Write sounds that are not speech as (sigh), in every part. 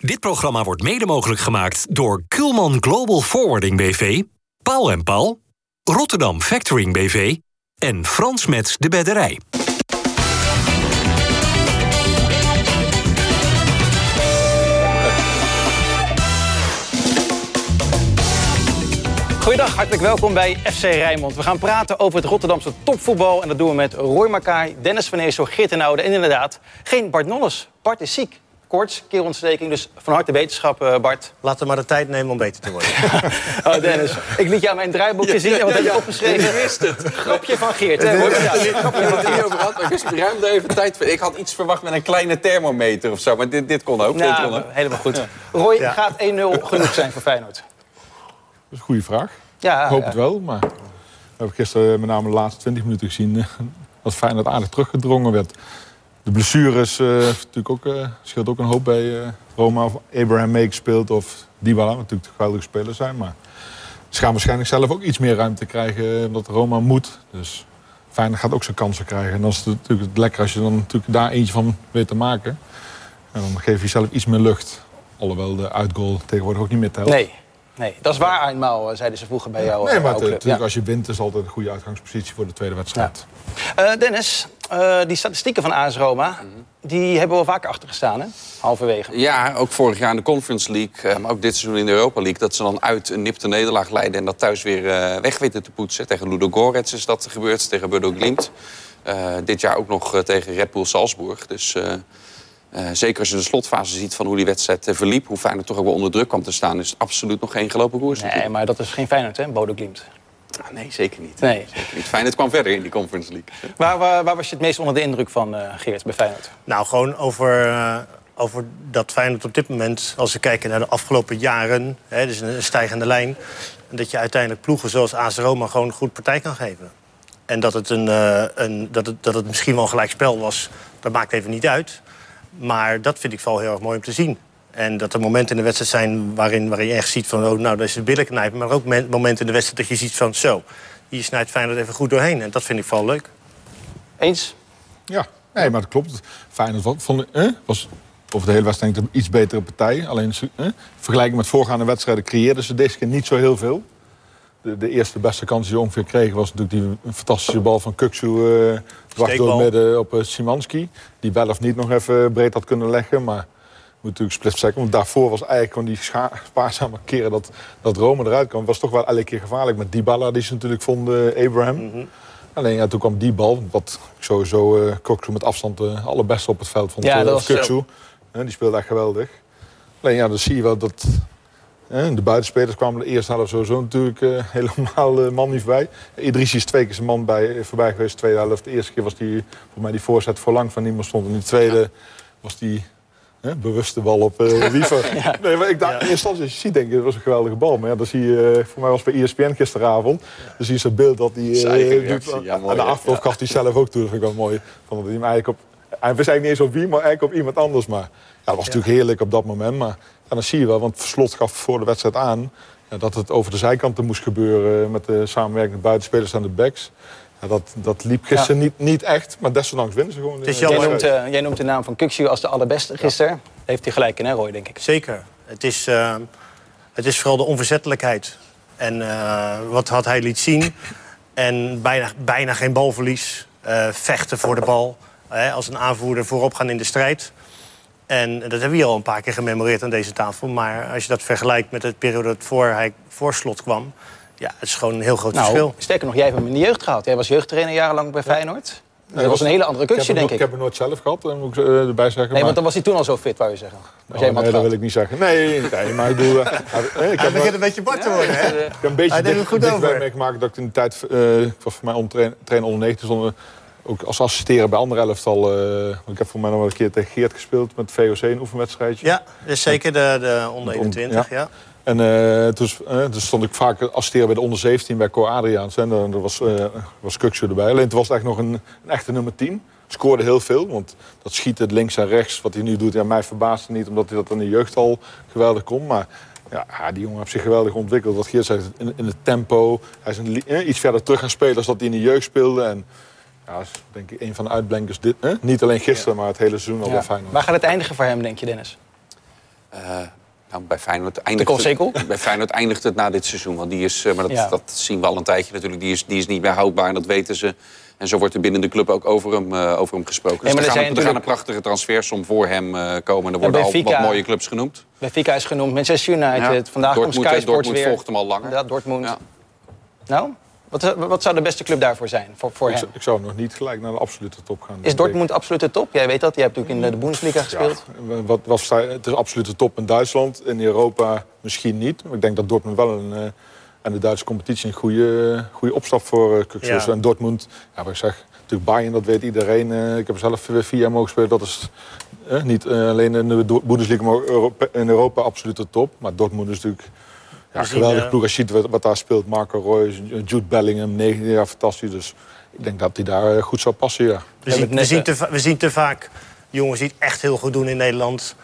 Dit programma wordt mede mogelijk gemaakt door Kulman Global Forwarding BV, Paul en Paul, Rotterdam Factoring BV en Frans Mets de Bedderij. Goedendag, hartelijk welkom bij FC Rijnmond. We gaan praten over het Rotterdamse topvoetbal. En dat doen we met Roy Makaay, Dennis van Eersel, Geert en Oude en inderdaad geen Bart Nolles. Bart is ziek. Koorts, keelontsteking, dus van harte wetenschap, eh, Bart. Laten we maar de tijd nemen om beter te worden. (laughs) oh, Dennis, ik liet jou mijn draaiboekje zien. En wat heb je opgeschreven? Ik wist het. Grapje van Geert. Hè? Ik Hoor. heb Ja, het grapje van niet Geert. over gehad, maar ik wist ruim even tijd voor. Ik had iets verwacht met een kleine thermometer of zo, maar dit, dit kon ook. dit kon Nou, ook. helemaal goed. Roy, Ja. gaat 1-0 genoeg zijn voor Feyenoord? Dat is een goede vraag. Ja, Ik hoop ja. het wel, maar we hebben gisteren met name de laatste 20 minuten gezien eh, (laughs) dat Feyenoord aardig teruggedrongen werd. De blessures heeft natuurlijk ook, eh, scheelt ook een hoop bij eh, Roma of Abraham meegespeeld of Dybala, wat natuurlijk de geweldige spelers zijn. Maar ze gaan waarschijnlijk zelf ook iets meer ruimte krijgen omdat Roma moet. Dus Feyenoord gaat ook zijn kansen krijgen. En dan is het natuurlijk het lekker als je dan natuurlijk daar eentje van weet te maken. En dan geef je zelf iets meer lucht. Alhoewel de uitgoal tegenwoordig ook niet meer telt. Nee, nee, dat is waar eenmaal, zeiden ze vroeger bij jou. Nee, maar het- natuurlijk, ja. als je wint is het altijd een goede uitgangspositie voor de tweede wedstrijd. Dennis, eh, die statistieken van AS Roma, die hebben we wel vaker achtergestaan, hè? Halverwege. Ja, ook vorig jaar in de Conference League, eh, maar ook dit seizoen in de Europa League... dat ze dan uit een nipte nederlaag leiden en dat thuis weer eh, weg weten te poetsen. Tegen Ludo Gorets is dat gebeurd, tegen Bodo Glimt. Dit jaar ook nog tegen Red Bull Salzburg. Dus zeker als je de slotfase ziet van hoe die wedstrijd verliep... hoe Feyenoord toch ook wel onder druk kwam te staan... is het absoluut nog geen gelopen koers. Nee, natuurlijk. maar dat is geen Feyenoord, hè? Bodo Glimt. Ah, nee, zeker niet. Nee. Zeker niet. Feyenoord kwam verder in die Conference League. Waar, waar, waar was je het meest onder de indruk van, eh, Geert, bij Feyenoord? nou, gewoon over, eh, over dat Feyenoord op dit moment... als we kijken naar de afgelopen jaren, hè, dus een stijgende lijn... dat je uiteindelijk ploegen zoals AS Roma gewoon goed partij kan geven. En dat het, een, eh, een, dat het, dat het misschien wel een gelijk spel was, dat maakt even niet uit. Maar dat vind ik vooral heel erg mooi om te zien. En dat er momenten in de wedstrijd zijn waarin, waarin je echt ziet van... oh, nou, dat is de billen knijpen. Maar ook men- momenten in de wedstrijd dat je ziet van... zo, hier snijdt Feyenoord even goed doorheen. En dat vind ik vooral leuk. Eens? Ja, nee, maar dat klopt. Feyenoord vond, eh, was over de hele wedstrijd denk ik een iets betere partij. Alleen eh, vergelijking met voorgaande wedstrijden creëerden ze deze keer niet zo heel veel. De, de eerste beste kans die ze ongeveer kregen was natuurlijk die fantastische bal van Kuksu eh dwars door midden op eh, Szymanski. Die wel of niet nog even breed had kunnen leggen, maar moet natuurlijk split second. Want daarvoor was eigenlijk gewoon die spaarzame keren dat, dat Rome eruit kwam. Was toch wel elke keer gevaarlijk met Dybala die ze natuurlijk vonden, Abraham. Alleen ja, toen kwam die bal, wat ik sowieso uh, met afstand de allerbeste op het veld vond. Ja, eh, dat was. Eh, die speelde echt geweldig. Alleen ja, dan zie je wel dat eh, de buitenspelers kwamen de eerste helft sowieso natuurlijk (laughs) helemaal eh, man niet voorbij. Idrissi is twee keer zijn man bij, voorbij geweest, de tweede helft. De eerste keer was die, voor mij die voorzet voor lang van niemand stond. En die tweede was die hè, bewuste bal op eh (laughs) Wiever. Nee, maar ik dacht, in eerste instantie, als je ziet, denk ik, het was een geweldige bal. Maar ja, dan zie je, eh, voor mij was het bij ESPN gisteravond, dan zie je zo'n beeld dat hij eigen eh, doet. ja, mooi, aan de achterhoofd gaf hij zelf ook toe. Dat vind ik wel mooi. Van dat hij hem eigenlijk op, hij wist eigenlijk niet eens op wie, maar eigenlijk op iemand anders. Maar ja, dat was natuurlijk heerlijk op dat moment. Maar ja, dan zie je wel, want Slot gaf voor de wedstrijd aan... Ja, dat het over de zijkanten moest gebeuren met de samenwerking buitenspelers aan de backs. Ja, dat, dat liep gisteren niet, niet echt, maar desondanks winnen ze gewoon. Het is de Jij noemt, eh, jij noemt de naam van Kukshu als de allerbeste gisteren. Heeft hij gelijk in, hè, Roy, denk ik. Zeker. Het is, eh, het is vooral de onverzettelijkheid. En eh, wat had hij liet zien. En bijna, bijna geen balverlies. Eh, vechten voor de bal. Hè, als een aanvoerder voorop gaan in de strijd. En dat hebben we hier al een paar keer gememoreerd aan deze tafel. Maar als je dat vergelijkt met de periode dat voor hij voor slot kwam... ja, het is gewoon een heel groot Nou, verschil. sterker nog, jij hebt hem in de jeugd gehad. Jij was jeugdtrainer jarenlang bij Feyenoord. dat was een hele andere hem denk ik. ik heb hem nooit zelf gehad, dat moet ik eh, erbij zeggen. Nee, maar- want dan was hij toen al zo fit, wou je zeggen. Als Oh, jij nee, dat wil ik niet zeggen. Nee, nee maar ik bedoel... eh, eh, ik heb (laughs) wel- een beetje bart te worden, hè? Ik heb een beetje dicht, goed over. meegemaakt dat ik in de tijd... eh, ik was voor mij onder trainer onder 19 stonden ook als assisteren bij andere elftal. eh, want ik heb voor mij nog wel een keer tegen Geert gespeeld met VOC een oefenwedstrijdje. Ja, dus zeker de, de onder 21, ja. En eh, toen, eh, toen stond ik vaak assisteren bij de onder 17 bij Cor Adriaans. En dan er was, eh was Kuksje erbij. Alleen toen was het echt nog een, een echte nummer 10. Scoorde heel veel, want dat schieten links en rechts, wat hij nu doet, ja, mij verbaasde niet, omdat hij dat in de jeugd al geweldig kon. Maar ja, die jongen heeft zich geweldig ontwikkeld. Wat Geert zegt, in, in het tempo. Hij is een, eh, iets verder terug gaan spelen dan dat hij in de jeugd speelde. En ja, dat is denk ik een van de uitblinkers. Dit, eh? Niet alleen gisteren, maar het hele seizoen al Ja. bij Feyenoord. Waar gaat het eindigen voor hem, denk je, Dennis? Uh, nou, bij Feyenoord eindigt, het, bij Feyenoord eindigt het na dit seizoen. Want die is, maar dat, dat, zien we al een tijdje natuurlijk. Die is, die is niet meer houdbaar en dat weten ze. En zo wordt er binnen de club ook over hem, uh, over hem gesproken. Dus er, gaan, natuurlijk... gaan, een prachtige transfersom voor hem uh, komen. Er worden al wat mooie clubs genoemd. Benfica is genoemd, Manchester United. Ja. Vandaag Dortmund, komt Sky Sports Dortmund weer. volgt hem al langer. Ja, Dortmund. Ja. Nou, wat, wat, zou de beste club daarvoor zijn, voor, voor ik, hem? Ik zou nog niet gelijk naar de absolute top gaan. Is Dortmund absolute top? Jij weet dat, jij hebt natuurlijk in de Bundesliga gespeeld. Ja, wat, wat, het is absolute top in Duitsland. In Europa misschien niet. Maar ik denk dat Dortmund wel een... Uh, en de Duitse competitie een goede, goede opstap voor uh, ja. En Dortmund, ja, wat ik zeg, natuurlijk Bayern, dat weet iedereen. Ik heb zelf vier jaar mogen spelen. Dat is niet alleen in de Bundesliga, maar Europa, in Europa absolute top. Maar Dortmund is natuurlijk ja, geweldig ploeg. Als je ziet wat, wat, daar speelt, Marco Reus, Jude Bellingham, 19 jaar fantastisch. Dus ik denk dat hij daar goed zou passen, ja. We zien, we zien, te, we zien te vaak jongens die het echt heel goed doen in Nederland.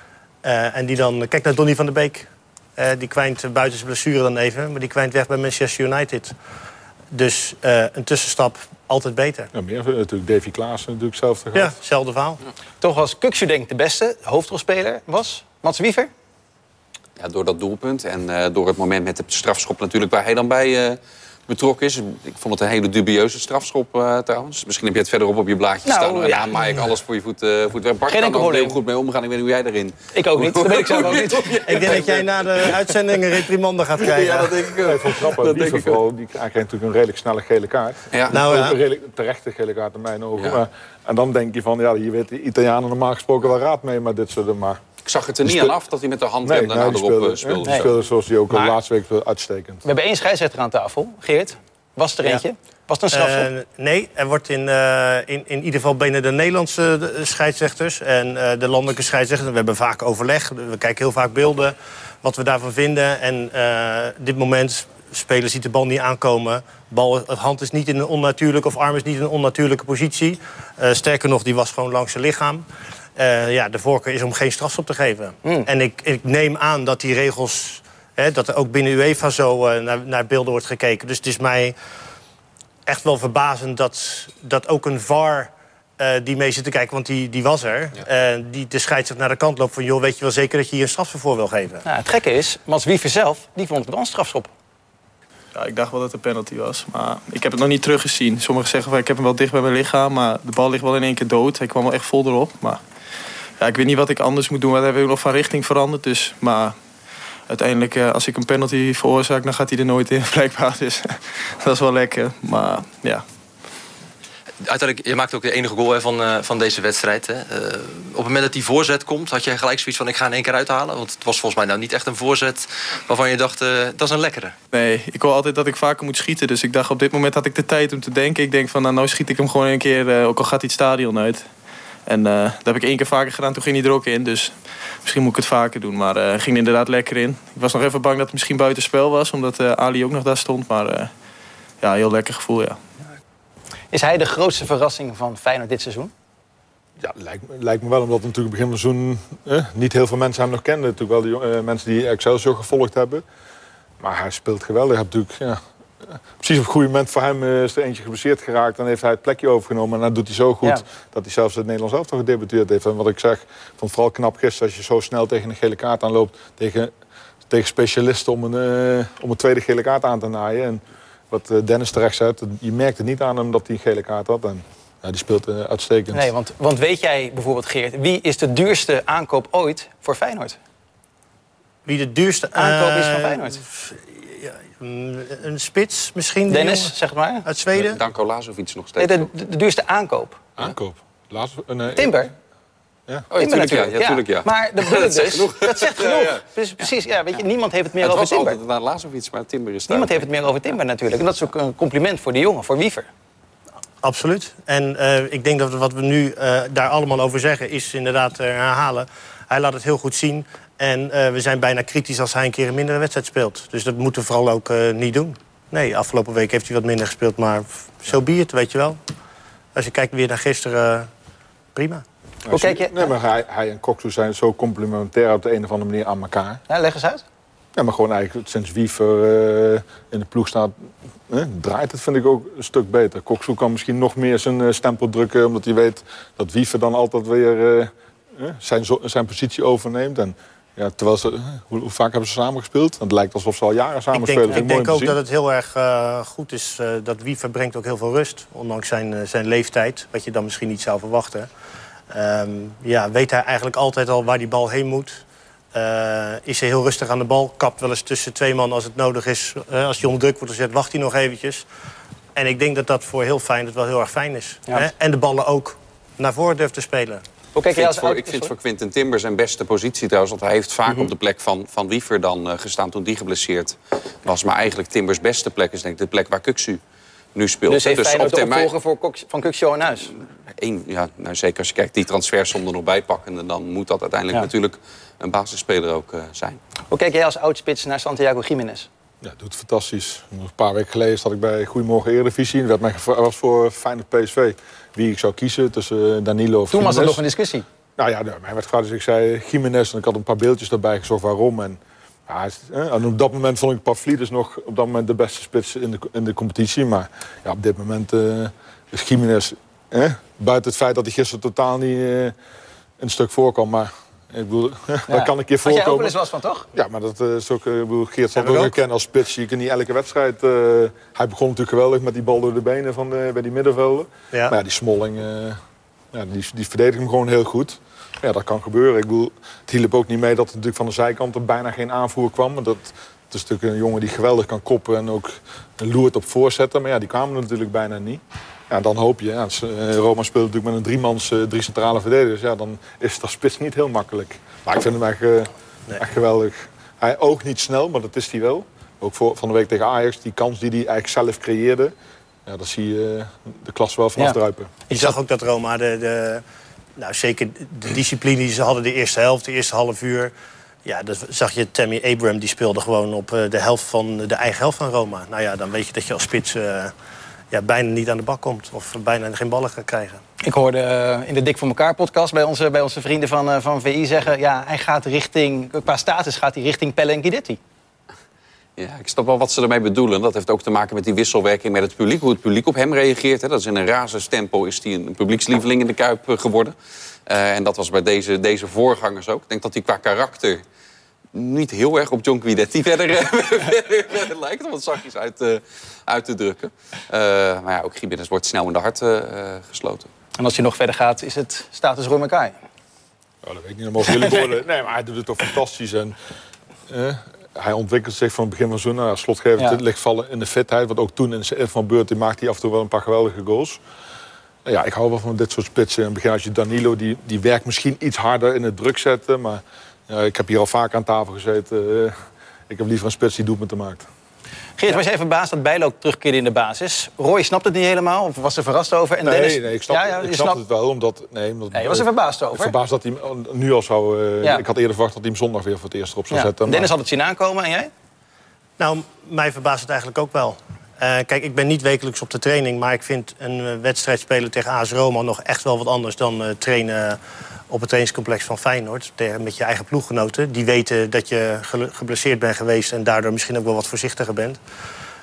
Uh, en die dan... Kijk naar Donny van der Beek. Uh, die kwijnt buiten zijn blessure dan even. Maar die kwijnt weg bij Manchester United. Dus uh, een tussenstap altijd beter. Ja, meer natuurlijk. Davy Klaassen natuurlijk zelf te Ja, hetzelfde verhaal. Ja. Toch was ik de beste hoofdrolspeler was Mats Wiever? Ja, door dat doelpunt en uh, door het moment met de strafschop natuurlijk... waar hij dan bij uh, betrokken is. Ik vond het een hele dubieuze strafschop uh, trouwens. Misschien heb je het verderop op je blaadje nou, staan. Ja, ja, maar ik alles voor je voet, uh, voet weg. Bart Geen kan er heel goed mee omgaan. Ik weet niet hoe jij erin... Ik ook niet. (laughs) Dat weet ik zelf ook niet. ik denk dat jij na de uitzending een reprimande gaat krijgen. Ja, dat denk ik ook. Ik grappig. Dat die vooral, die krijgt natuurlijk een redelijk snelle gele kaart. Ja. Nou, ja. Een redelijk terechte gele kaart in mijn ogen. Ja. Maar, en dan denk je van, ja, hier weet de Italianen normaal gesproken wel raad mee. Maar dit soort maar... Ik zag het er niet aan af dat hij met de handrem nee, daarna nee, erop speelde, speelde. Die speelde zoals hij ook al laatste week speelde, uitstekend. We hebben één scheidsrechter aan tafel. Geert, was er eentje? Ja. Was het een strafschop? Uh, nee, er wordt in, uh, in, in ieder geval binnen de Nederlandse de scheidsrechters... en uh, de landelijke scheidsrechters, we hebben vaak overleg. We kijken heel vaak beelden, wat we daarvan vinden. En dit moment, speler ziet de bal niet aankomen. Bal, het hand is niet in een onnatuurlijke, of arm is niet in een onnatuurlijke positie. sterker nog, die was gewoon langs zijn lichaam. Uh, ja, de voorkeur is om geen strafschop te geven. Mm. En ik, ik, neem aan dat die regels... Hè, dat er ook binnen UEFA zo uh, naar, naar, beelden wordt gekeken. Dus het is mij echt wel verbazend dat, dat ook een VAR... Uh, die mee zit te kijken, want die, die was er. Ja. die de scheidsrechter naar de kant loopt van... joh, weet je wel zeker dat je hier een straf voor wil geven? Nou, het gekke is, Mats Wiever zelf, die vond het wel een strafschop. Ja, ik dacht wel dat het een penalty was. Maar ik heb het nog niet teruggezien. Sommigen zeggen van ik heb hem wel dicht bij mijn lichaam. Maar de bal ligt wel in één keer dood. Hij kwam wel echt vol erop. Maar ja, ik weet niet wat ik anders moet doen. We hebben nog van richting veranderd. Dus, maar uiteindelijk, uh, als ik een penalty veroorzaak, dan gaat hij er nooit in, (laughs) blijkbaar. Dus (laughs) dat is wel lekker. Maar ja. Uiteindelijk, je maakt ook de enige goal hè, van, uh, van deze wedstrijd. Hè. Uh, op het moment dat die voorzet komt, had je gelijk zoiets van... ik ga in één keer uithalen. Want het was volgens mij nou niet echt een voorzet waarvan je dacht... dat is een lekkere. Nee, ik hoor altijd dat ik vaker moet schieten. Dus ik dacht, op dit moment had ik de tijd om te denken. Ik denk van, nou, nou schiet ik hem gewoon een keer... ook al gaat hij het stadion uit. En uh, dat heb ik één keer vaker gedaan, toen ging hij er ook in. Dus misschien moet ik het vaker doen. Maar uh, ging er inderdaad lekker in. Ik was nog even bang dat het misschien buitenspel was, omdat uh, Ali ook nog daar stond. Maar ja, heel lekker gevoel, ja. Is hij de grootste verrassing van Feyenoord dit seizoen? Ja, lijkt, lijkt me wel, omdat natuurlijk begin van seizoen eh, niet heel veel mensen hem nog kenden. Natuurlijk wel die uh, mensen die Excelsior gevolgd hebben. Maar hij speelt geweldig. Hij heeft natuurlijk, ja, precies op het goede moment voor hem is er eentje geblesseerd geraakt. Dan heeft hij het plekje overgenomen. En dat doet hij zo goed ja. dat hij zelfs het Nederlands elftal gedebuteerd heeft. En wat ik zeg, vond vooral knap gisteren als je zo snel tegen een gele kaart aanloopt. Tegen, tegen specialisten om een, uh, om een tweede gele kaart aan te naaien. En wat Dennis terecht zegt, je merkte niet aan hem dat hij een gele kaart had. En ja, die speelt uh, uitstekend. Nee, want, want weet jij bijvoorbeeld, Geert, wie is de duurste aankoop ooit voor Feyenoord? Wie de duurste aankoop uh, is van Feyenoord? Een spits misschien? Dennis, zeg maar. Uit Zweden? Danko Lazovic nog steeds. Nee, de, de, de, duurste aankoop. Aankoop? Lazo nee, Timber. Ja. Oh, ja, tuurlijk, ja, ja, tuurlijk, ja. Maar dat, (laughs) dat zegt genoeg. Dat zegt genoeg. (laughs) Ja, ja. Dus precies, ja, weet je, niemand heeft het meer het over was Timber. altijd naar Lazovic, maar Timber is Niemand heeft het meer over Timber natuurlijk. En dat is ook een compliment voor die jongen, voor Wiever. Absoluut. En uh, ik denk dat wat we nu uh, daar allemaal over zeggen... is inderdaad uh, herhalen. Hij laat het heel goed zien. En uh, we zijn bijna kritisch als hij een keer een mindere wedstrijd speelt. Dus dat moeten we vooral ook uh, niet doen. Nee, afgelopen week heeft hij wat minder gespeeld, maar zo so be it, weet je wel. Als je kijkt weer naar gisteren, uh, prima. Hoe kijk je? Nee, maar hij, hij en Koksu zijn zo complementair op de een of andere manier aan elkaar. Ja, leg eens uit. Ja, maar gewoon eigenlijk sinds Wiever uh, in de ploeg staat, eh, draait het vind ik ook een stuk beter. Koksu kan misschien nog meer zijn uh, stempel drukken, omdat hij weet dat Wiever dan altijd weer uh, zijn, zijn positie overneemt. En Ja, terwijl ze, hoe, hoe vaak hebben ze samen gespeeld? Het lijkt alsof ze al jaren samen Ik denk, spelen. Ik denk ook dat het heel erg eh, goed is. eh, dat Wiever brengt ook heel veel rust. Ondanks zijn, eh, zijn leeftijd. Wat je dan misschien niet zou verwachten. Ehm, ja, weet hij eigenlijk altijd al waar die bal heen moet. Eh, is hij heel rustig aan de bal. Kapt wel eens tussen twee man als het nodig is. Als hij onder druk wordt gezet, wacht hij nog eventjes. En ik denk dat dat voor heel fijn, dat wel heel erg fijn is. Ja. Hè? En de ballen ook naar voren durft te spelen. Hoe kijk jij als voor, ik vind voor Quinten Timber zijn beste positie trouwens. Want hij heeft vaak Mhm. op de plek van, van Wiever dan eh, gestaan toen die geblesseerd was. Maar eigenlijk Timbers beste plek is denk ik de plek waar Kuksu nu speelt. Dus heeft Feyenoord de termijn- opvolger voor van Kukshow in huis? één, ja, nou, zeker als je kijkt die transfersom er nog bij pakken... en dan moet dat uiteindelijk Ja. natuurlijk een basisspeler ook eh, zijn. Hoe kijk jij als oudspits naar Santiago Jiménez? Ja, doet fantastisch. Nog een paar weken geleden zat ik bij Goedemorgen Eredivisie. Er werd mij gevra- was voor Feyenoord PSV wie ik zou kiezen tussen Danilo of Toen was er nog een discussie. Nou ja, mij werd gevraagd, dus ik zei Jiménez. En ik had een paar beeldjes daarbij gezocht waarom. En, ja, eh, en op dat moment vond ik Pavlidis nog op dat moment de beste spits in de, in de competitie. Maar ja, op dit moment eh, is Jiménez... Eh, buiten het feit dat hij gisteren totaal niet eh, een stuk voorkwam. Maar ik bedoel, (laughs) dat kan een keer Had jij ook wel voorkomen. eens was van, toch? Ja, maar dat eh, is ook, eh, ik bedoel, Geert zal ook herkennen als spits. Je kunt niet elke wedstrijd... eh, hij begon natuurlijk geweldig met die bal door de benen van, bij die middenvelden. Ja. Maar ja, die Smolling, ja, die, die verdedigt hem gewoon heel goed. Ja, dat kan gebeuren. Ik bedoel, het hielp ook niet mee dat er natuurlijk van de zijkant er bijna geen aanvoer kwam. Maar dat, het is natuurlijk een jongen die geweldig kan koppen en ook loert op voorzetten. Maar ja, die kwamen er natuurlijk bijna niet. Ja, dan hoop je. Ja, eh, Roma speelt natuurlijk met een driemans, eh, drie centrale verdedigers. Ja, dan is als spits niet heel makkelijk. Maar ik vind hem echt, eh, echt geweldig. Hij oogt niet snel, maar dat is hij wel. Ook voor, van de week tegen Ajax, die kans die hij eigenlijk zelf creëerde. Ja, daar zie je de klas wel vanaf Ja. druipen. Je zag ook dat Roma de, de, nou, zeker de discipline die ze hadden de eerste helft, de eerste half uur. Ja, dat zag je Tammy Abraham, die speelde gewoon op de helft van de eigen helft van Roma. Nou ja, dan weet je dat je als spits ja, bijna niet aan de bak komt. Of bijna geen ballen gaat krijgen. Ik hoorde eh, in de Dik voor elkaar podcast bij onze, bij onze vrienden van, eh, van VI zeggen... ja, hij gaat richting, qua status gaat hij richting Pelle en Guidetti. Ja, ik snap wel wat ze ermee bedoelen. Dat heeft ook te maken met die wisselwerking met het publiek. Hoe het publiek op hem reageert. Hè. Dat is in een razerstempo is hij een publiekslieveling in de Kuip eh, geworden. Eh, en dat was bij deze, deze voorgangers ook. Ik denk dat hij qua karakter niet heel erg op John Guidetti (laughs) verder, eh, verder, verder lijkt. Om het zachtjes uit, eh, uit te drukken. Eh, maar ja, ook Gimenez wordt snel in de hart gesloten. En als hij nog verder gaat, is het status Roy Makai. Oh, dat weet ik niet, dat jullie (laughs) worden. Nee, maar hij doet het toch fantastisch. En, eh, hij ontwikkelt zich van het begin van zo'n nou, slotgever. Ja. Het ligt vallen in de fitheid. Want ook toen in zijn van beurt die maakte hij af en toe wel een paar geweldige goals. Ja, ik hou wel van dit soort spitsen. In het begin als je Danilo, die, die werkt misschien iets harder in het druk zetten. Maar ja, ik heb hier al vaak aan tafel gezeten. Eh, ik heb liever een spits die doelpunten maakt. Geert, was jij verbaasd dat Bijlo ook terugkeerde in de basis? Roy snapt het niet helemaal, of was er verrast over? En Nee, Dennis- nee, ik snap, Ja, ja, ik snap het wel. Omdat, nee, omdat, Nee, je was er verbaasd over. Verbaasd dat hij hem nu al zou... eh, Ja. Ik had eerder verwacht dat hij hem zondag weer voor het eerst erop zou Ja. zetten. maar- Dennis had het zien aankomen en jij? Nou, mij verbaast het eigenlijk ook wel. Eh, kijk, ik ben niet wekelijks op de training, maar ik vind een eh, wedstrijd spelen tegen AS Roma nog echt wel wat anders dan eh, trainen op het trainingscomplex van Feyenoord. Met je eigen ploeggenoten. Die weten dat je geblesseerd bent geweest en daardoor misschien ook wel wat voorzichtiger bent.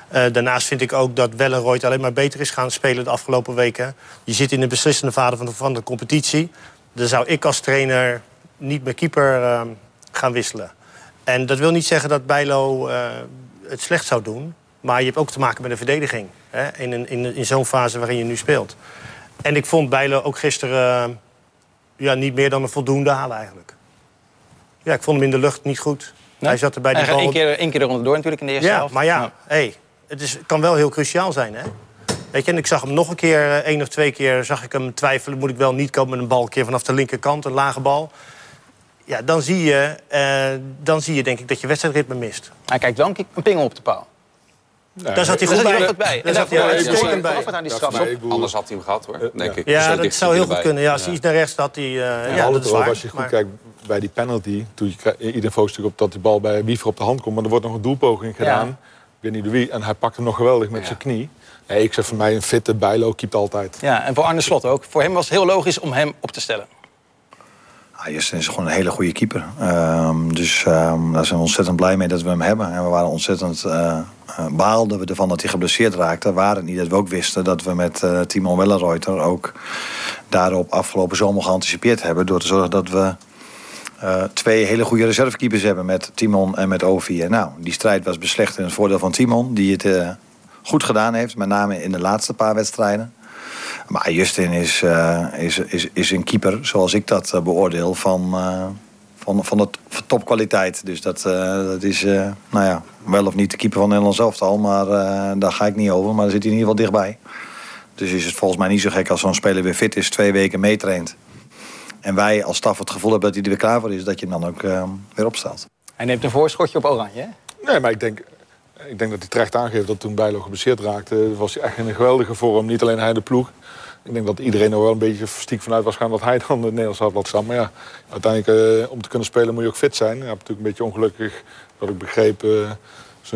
Daarnaast vind ik ook dat Wellenrooyd alleen maar beter is gaan spelen de afgelopen weken. Je zit in de beslissende fase van de, competitie. Dan zou ik als trainer niet mijn keeper gaan wisselen. En dat wil niet zeggen dat Bijlo het slecht zou doen. Maar je hebt ook te maken met een verdediging. Hè, in, een- in, in zo'n fase waarin je nu speelt. En ik vond Bijlo ook gisteren eh, ja, niet meer dan een voldoende halen eigenlijk. Ja, ik vond hem in de lucht niet goed. Nee? Hij zat er bij gaat bal... één keer, één keer eronder door natuurlijk in de eerste Ja, helft. maar ja, hey, het is, kan wel heel cruciaal zijn, hè? Weet je, en ik zag hem nog een keer, eh, één of twee keer, zag ik hem twijfelen. Moet ik wel niet komen met een bal een keer vanaf de linkerkant, een lage bal. Ja, dan zie je, eh, dan zie je denk ik dat je wedstrijdritme mist. Hij kijkt wel een, een pingel op de paal. Daar zat hij Daar goed zat hij bij. nog wat bij. Daar zat hij uitstekend bij. aan die straf. Anders had hij hem gehad, hoor, denk ik. Ja, Zo dat zou heel goed kunnen. Ja, als hij iets naar rechts had, hij, eh, ja, Ja, dat is waar. Als je goed Maar- kijkt bij die penalty, toen ieder focust op dat die bal bij Wiever op de hand komt, maar er wordt nog een doelpoging gedaan. Ik weet niet wie. En hij pakt hem nog geweldig met Ja. zijn knie. Nee, ik zeg voor mij een fitte Bijlo keept altijd. Ja, en voor Arne Slot ook. Voor hem was het heel logisch om hem op te stellen. Justin is gewoon een hele goede keeper. Ehm, dus ehm, daar zijn we ontzettend blij mee dat we hem hebben. En we waren ontzettend eh eh, baalden we ervan dat hij geblesseerd raakte. Waren niet dat we ook wisten dat we met eh Timo Wellenreuter ook daarop afgelopen zomer geanticipeerd hebben. Door te zorgen dat we twee hele goede reservekeepers hebben met Timon en met Ovi. Nou, die strijd was beslecht in het voordeel van Timon, die het goed gedaan heeft, met name in de laatste paar wedstrijden. Maar Justin is, eh, is, is, is een keeper, zoals ik dat beoordeel, van, van, van, het, van topkwaliteit. Dus dat, dat is, nou ja, wel of niet de keeper van Nederland zelf al, maar daar ga ik niet over. Maar daar zit hij in ieder geval dichtbij. Dus is het volgens mij niet zo gek als zo'n speler weer fit is, twee weken meetraint en wij als staf het gevoel hebben dat hij er weer klaar voor is, dat je hem dan ook uh, weer opstelt. Hij neemt een voorschotje op Oranje, hè? Nee, maar ik denk, ik denk dat hij terecht aangeeft dat toen Bijlo geblesseerd raakte, was hij echt in een geweldige vorm. Niet alleen hij de ploeg. Ik denk dat iedereen er wel een beetje stiek vanuit was gaan dat hij dan de Nederlands had laten staan. Maar ja, uiteindelijk uh, om te kunnen spelen moet je ook fit zijn. Heb natuurlijk een beetje ongelukkig, dat ik begreep, uh,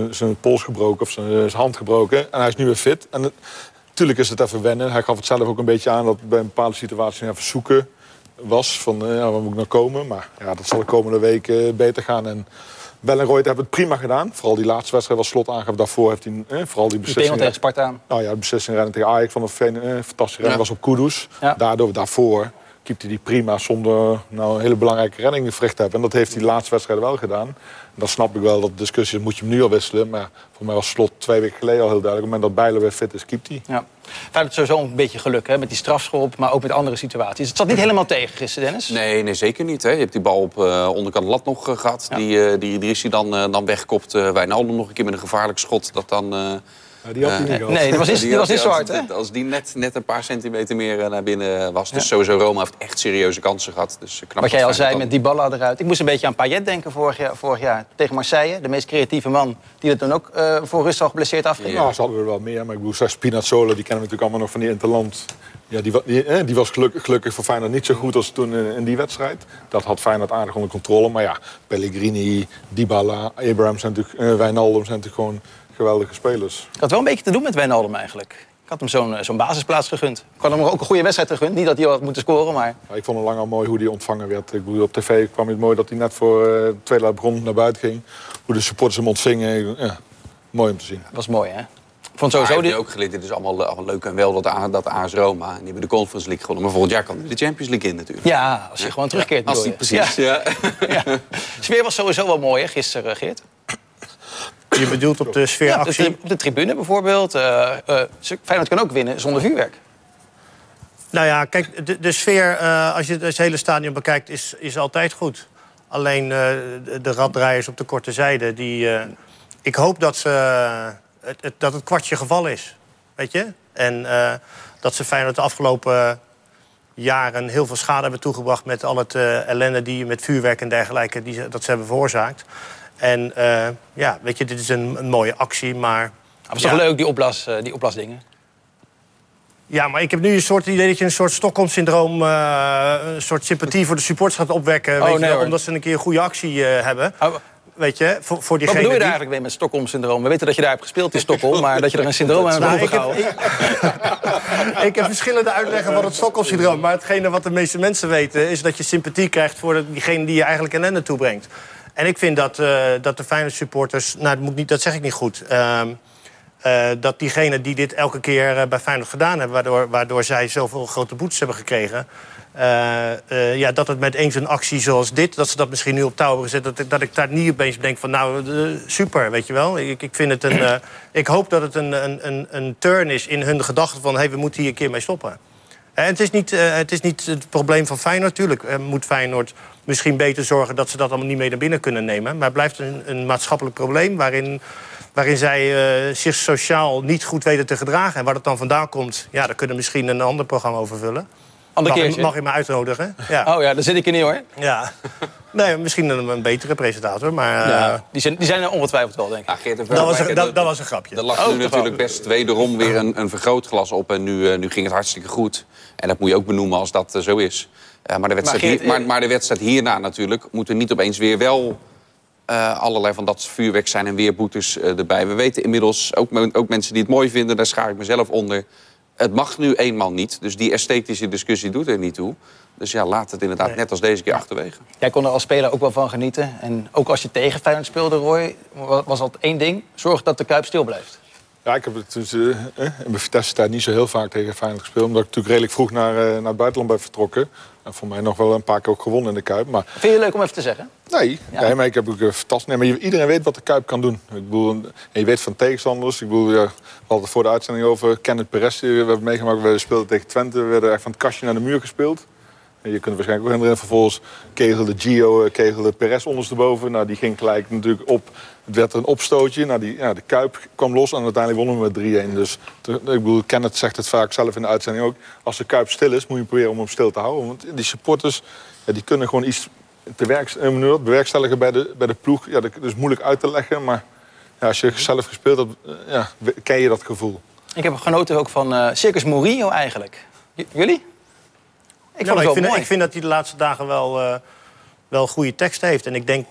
zijn pols gebroken of zijn hand gebroken. En hij is nu weer fit. En natuurlijk is het even wennen. Hij gaf het zelf ook een beetje aan dat bij een bepaalde situatie even zoeken was. Van ja, waar moet ik nou komen? Maar ja, dat zal de komende weken beter gaan. En Bellenrooyd hebben het prima gedaan. Vooral die laatste wedstrijd was slot aangaf. Daarvoor heeft hij eh, vooral die beslissing... Die tegen Sparta. Nou ja, de beslissing rennen tegen Ajax van een eh, fantastische rennen was op Kudus. Daardoor, daarvoor keepte hij die prima zonder nou, een hele belangrijke redding verricht te hebben. En dat heeft hij de laatste wedstrijd wel gedaan. En dan snap ik wel dat de discussie moet je hem nu al wisselen. Maar voor mij was slot twee weken geleden al heel duidelijk. Op het moment dat Bijlo weer fit is, keept hij. Ja. Feyenoord sowieso een beetje geluk hè, met die strafschop, maar ook met andere situaties. Het zat niet helemaal tegen gisteren, Dennis? Nee, nee zeker niet. Hè. Je hebt die bal op uh, onderkant lat nog uh, gehad. Die, uh, die, die is hij dan, dan wegkopt. Wijnaldum nog een keer met een gevaarlijk schot. Dat dan die had hij niet Nee, die was, niet, (laughs) die, was niet zo hard, hè? Als die net, net een paar centimeter meer eh, naar binnen was. Dus sowieso Roma heeft echt serieuze kansen gehad. Dus knap Wat jij al zei met die ballen eruit. Ik moest een beetje aan Payet denken vorig jaar, vorig jaar tegen Marseille. De meest creatieve man die het dan ook uh, voor rust al geblesseerd afging. Ja, ze hadden er wel meer. Maar ik bedoel, Spinazzola, die kennen we natuurlijk allemaal nog van die Interland. Ja, die, die, die, was gelukkig, gelukkig voor Feyenoord niet zo goed als toen in, in, die wedstrijd. Dat had Feyenoord aardig onder controle. Maar ja, Pellegrini, Dybala, Abraham zijn natuurlijk, uh, Wijnaldum zijn natuurlijk gewoon geweldige spelers. Ik had wel een beetje te doen met Wijnaldum eigenlijk. Ik had hem zo'n eh, zo'n basisplaats gegund. Ik had hem ook een goede wedstrijd gegund. Niet dat hij had moeten scoren, maar... Ja, ik vond het lang al mooi hoe hij ontvangen werd. Ik bedoel, op tv kwam het mooi dat hij net voor uh, de tweede begon naar buiten ging. Hoe de supporters hem ontvingen. Ja, mooi om te zien. Dat was mooi, hè? Ik vond sowieso... die... ook geleerd, dit is allemaal, allemaal leuk en wel, dat, dat AS Roma. En die hebben de Conference League gewonnen. Maar volgend jaar kan de Champions League in natuurlijk. Ja, als je gewoon terugkeert. Ja, als die, precies, ja. ja. ja. (laughs) sfeer was sowieso wel mooi, hè, gisteren, Geert? Je bedoelt op de sfeeractie? Ja, op de tribune bijvoorbeeld. Uh, uh, Feyenoord kan ook winnen zonder vuurwerk. Nou ja, kijk, de, de sfeer, uh, als je het hele stadion bekijkt, is, is altijd goed. Alleen de, de raddraaiers op de korte zijde, die, ik hoop dat, ze, het, het, dat het kwartje geval is. Weet je? En dat ze Feyenoord de afgelopen jaren heel veel schade hebben toegebracht... met al het ellende die met vuurwerk en dergelijke die, dat ze hebben veroorzaakt. En uh, ja, weet je, dit is een, een mooie actie, maar... Het was ja. toch leuk, die, opblas, uh, die opblasdingen? Ja, maar ik heb nu een soort idee dat je een soort Stockholm-syndroom... Uh, een soort sympathie voor de supporters gaat opwekken. Oh, weet nee, je, omdat ze een keer een goede actie hebben. Oh. Weet je, voor, voor diegene Wat bedoel je die... eigenlijk weer met Stockholm-syndroom? We weten dat je daar hebt gespeeld in Stockholm, (laughs) maar dat je er een syndroom aan hebt overgehouden. Ik, heb, (laughs) ik heb verschillende uitleggen van het Stockholm-syndroom. Maar hetgene wat de meeste mensen weten... is dat je sympathie krijgt voor diegene die je eigenlijk ellende toebrengt. En ik vind dat, uh, dat de Feyenoord supporters... Nou, dat, moet niet, dat zeg ik niet goed. Uh, uh, dat diegenen die dit elke keer uh, bij Feyenoord gedaan hebben... waardoor, waardoor zij zoveel grote boetes hebben gekregen... ja, dat het met eens een actie zoals dit... dat ze dat misschien nu op touw hebben gezet... dat, dat ik daar niet opeens denk van nou, super, weet je wel. Ik, ik, vind het een, ik hoop dat het een, een, een turn is in hun gedachten van... hey, we moeten hier een keer mee stoppen. En het is niet, het, is niet het probleem van Feyenoord. Natuurlijk moet Feyenoord misschien beter zorgen dat ze dat allemaal niet mee naar binnen kunnen nemen. Maar het blijft een, een maatschappelijk probleem waarin, waarin zij uh, zich sociaal niet goed weten te gedragen. En waar dat dan vandaan komt, ja, daar kunnen we misschien een ander programma over vullen. Ander mag, keertje. mag je me uitnodigen? Ja. Oh ja, daar zit ik er niet hoor. Ja. Nee, misschien een, een betere presentator, maar... Ja, uh, die, zijn, die zijn er ongetwijfeld wel, denk ik. Ja, Geert, dat, was een, dat, dat, was een grapje. Er lag oh, nu natuurlijk best wederom weer een, een vergrootglas op. En nu, uh, nu ging het hartstikke goed. En dat moet je ook benoemen als dat uh, zo is. Uh, maar, de wedstrijd maar, Geert, hier, maar, maar, de wedstrijd hierna natuurlijk... moet er niet opeens weer wel uh, allerlei van dat vuurwerk zijn... en weer boetes uh, erbij. We weten inmiddels, ook, ook mensen die het mooi vinden... daar schaar ik mezelf onder... Het mag nu eenmaal niet, dus die esthetische discussie doet er niet toe. Dus ja, laat het inderdaad nee. net als deze keer ja. achterwege. Jij kon er als speler ook wel van genieten. En ook als je tegen Feyenoord speelde, Roy, was altijd één ding. Zorg dat de Kuip stil blijft. Ja, ik heb het dus, eh, eh, in mijn tijd niet zo heel vaak tegen Feyenoord gespeeld. Omdat ik natuurlijk redelijk vroeg naar, eh, naar het buitenland ben vertrokken. En voor mij nog wel een paar keer ook gewonnen in de Kuip. Maar Vind je het leuk om even te zeggen? nee, nee maar ik heb ook een fantastisch... Nee, maar iedereen weet wat de Kuip kan doen. Ik bedoel, en je weet van tegenstanders. Ik bedoel, ja, we hadden het voor de uitzending over Kenneth Perez. We hebben meegemaakt, we speelden tegen Twente. We werden echt van het kastje naar de muur gespeeld. Je kunt waarschijnlijk ook herinneren. Vervolgens kegelde Gio, eh, kegelde Perez ondersteboven. Nou, die ging gelijk natuurlijk op. Het werd een opstootje. Nou, die, ja, de Kuip kwam los en uiteindelijk wonnen we met 3-1. Dus ik bedoel, Kenneth zegt het vaak zelf in de uitzending ook. Als de Kuip stil is, moet je proberen om hem stil te houden. Want die supporters, ja, die kunnen gewoon iets te werk, eh, bewerkstelligen bij de, bij de ploeg. Ja, dat is moeilijk uit te leggen, maar ja, als je zelf gespeeld hebt, eh, ja, ken je dat gevoel. Ik heb genoten ook van Circus Mourinho eigenlijk. Jullie? Ik Ja, vond maar het ik, wel vind, mooi. ik vind dat hij de laatste dagen wel, eh, wel goede teksten heeft. En ik denk,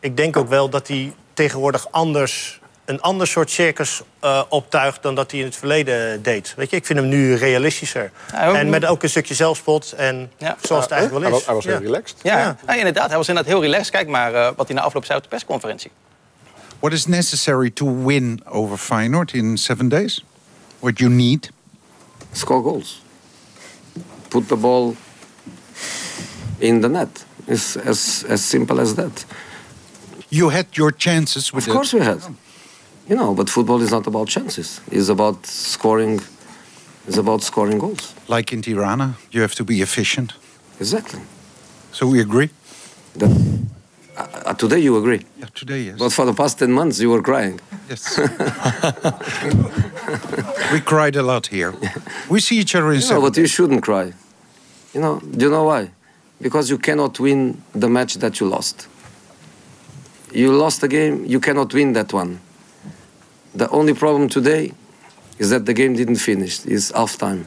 ik denk ook wel dat hij tegenwoordig anders, een ander soort circus eh, optuigt... dan dat hij in het verleden deed. Weet je, ik vind hem nu realistischer. Ja, en met ook een stukje zelfspot en Ja. zoals het eigenlijk Hij wel is. hij was Ja. heel relaxed. Ja, Ja. ja, inderdaad. Hij was inderdaad heel relaxed. Kijk maar eh, wat hij na afloop zei op de persconferentie. What is necessary to win over Feyenoord in seven days? What you need? score goals. Put the ball in the net. It's as, as simple as that. You had your chances with Of course we had. You know, but football is not about chances. It's about scoring. It's about scoring goals. like in Tirana. You have to be efficient. Exactly. So we agree. That, uh, today you agree, Yeah, today yes. but for the past ten months you were crying. yes. (laughs) we cried a lot here. (laughs) We see each other in No, seven but you shouldn't cry. You know, do you know why? Because you cannot win the match that you lost. You lost a game, you cannot win that one. The only problem today is that the game didn't finish. It's halftime.